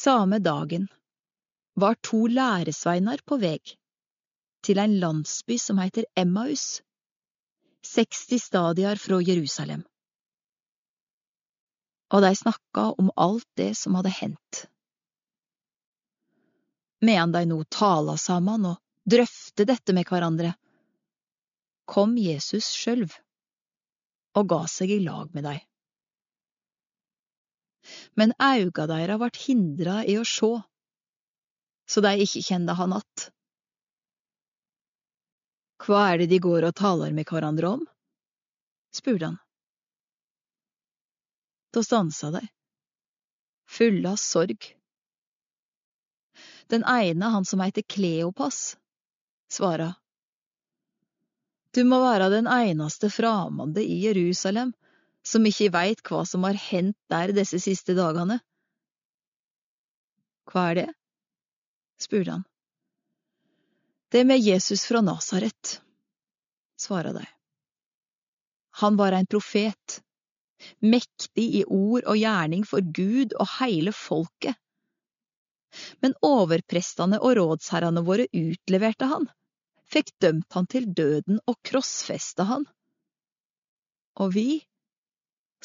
Samme dagen var to læresveinar på veg til ein landsby som heiter Emmaus, 60 stadiar fra Jerusalem. Og de snakka om alt det som hadde hendt. Medan de nå tala saman og drøfte dette med hverandre, kom Jesus sjølv og ga seg i lag med dei. Men auga deira vart hindra i å sjå, så de ikke kjende han att. Hva er det de går og taler med hverandre om? spurte han. Da stansa dei, fulle av sorg. Den ene, han som heter Kleopas, svara. Du må være den eneste framande i Jerusalem som ikke veit hva som har hendt der disse siste dagene. Hva er det? spurte han. Det med Jesus fra Nasaret, svara de. Han var en profet, mektig i ord og gjerning for Gud og heile folket. Men overprestene og rådsherrene våre utleverte han, fikk dømt han til døden og krossfesta han. Og vi,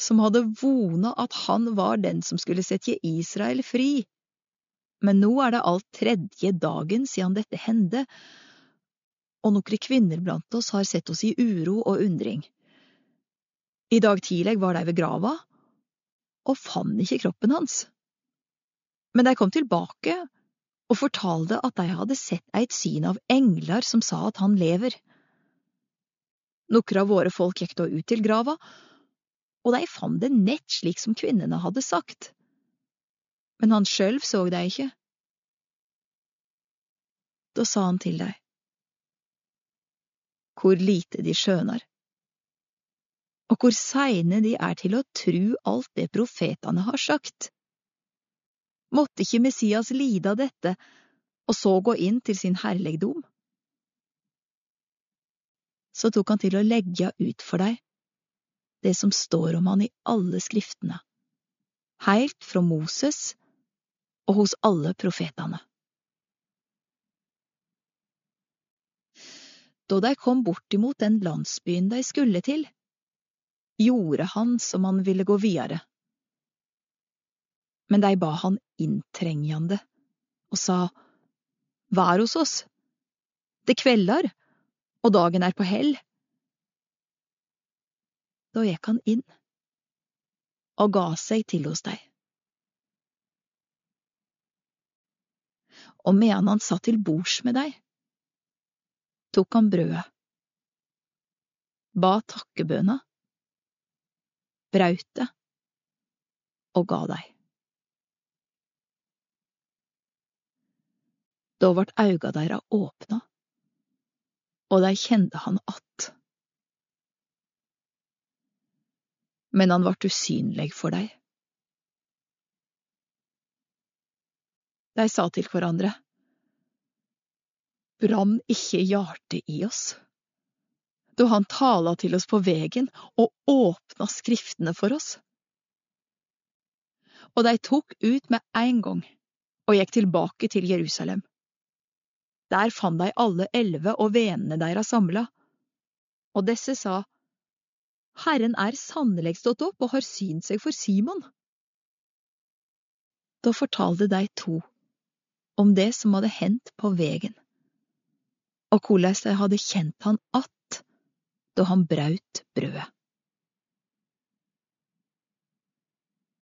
som hadde vona at han var den som skulle sette Israel fri, men nå er det alt tredje dagen siden dette hendte, og nokre kvinner blant oss har sett oss i uro og undring. I dag tidlig var de ved grava, og fant ikke kroppen hans. Men de kom tilbake og fortalte at de hadde sett eit syn av engler som sa at han lever. Nokre av våre folk gikk da ut til grava, og de fant det nett slik som kvinnene hadde sagt. Men han sjølv så dei ikke. Da sa han til dei, hvor lite de skjønner, og hvor seine de er til å tru alt det profetene har sagt. Måtte ikke Messias lide av dette, og så gå inn til sin herlegdom? Så tok han til å legge ut for deg det som står om han i alle skriftene, heilt fra Moses og hos alle profetene. Da de kom bortimot den landsbyen de skulle til, gjorde han som han ville gå videre. Men de ba han inntrengende og sa, Vær hos oss, det kvelder, og dagen er på hell. Da gikk han inn og ga seg til hos deg. Og medan han satt til bords med deg, tok han brødet, ba takkebøna, braut det og ga deg. Da vart auga deira åpna, og dei kjende han att. Men han vart usynleg for dei. De sa til hverandre, brann ikke hjartet i oss da han tala til oss på vegen og åpna skriftene for oss? Og de tok ut med en gang og gikk tilbake til Jerusalem. Der fant de alle elleve og vennene deres samla, og disse sa, Herren er sannelig stått opp og har synt seg for Simon. Da fortalte de to om det som hadde hendt på vegen, og hvordan de hadde kjent han att da han braut brødet.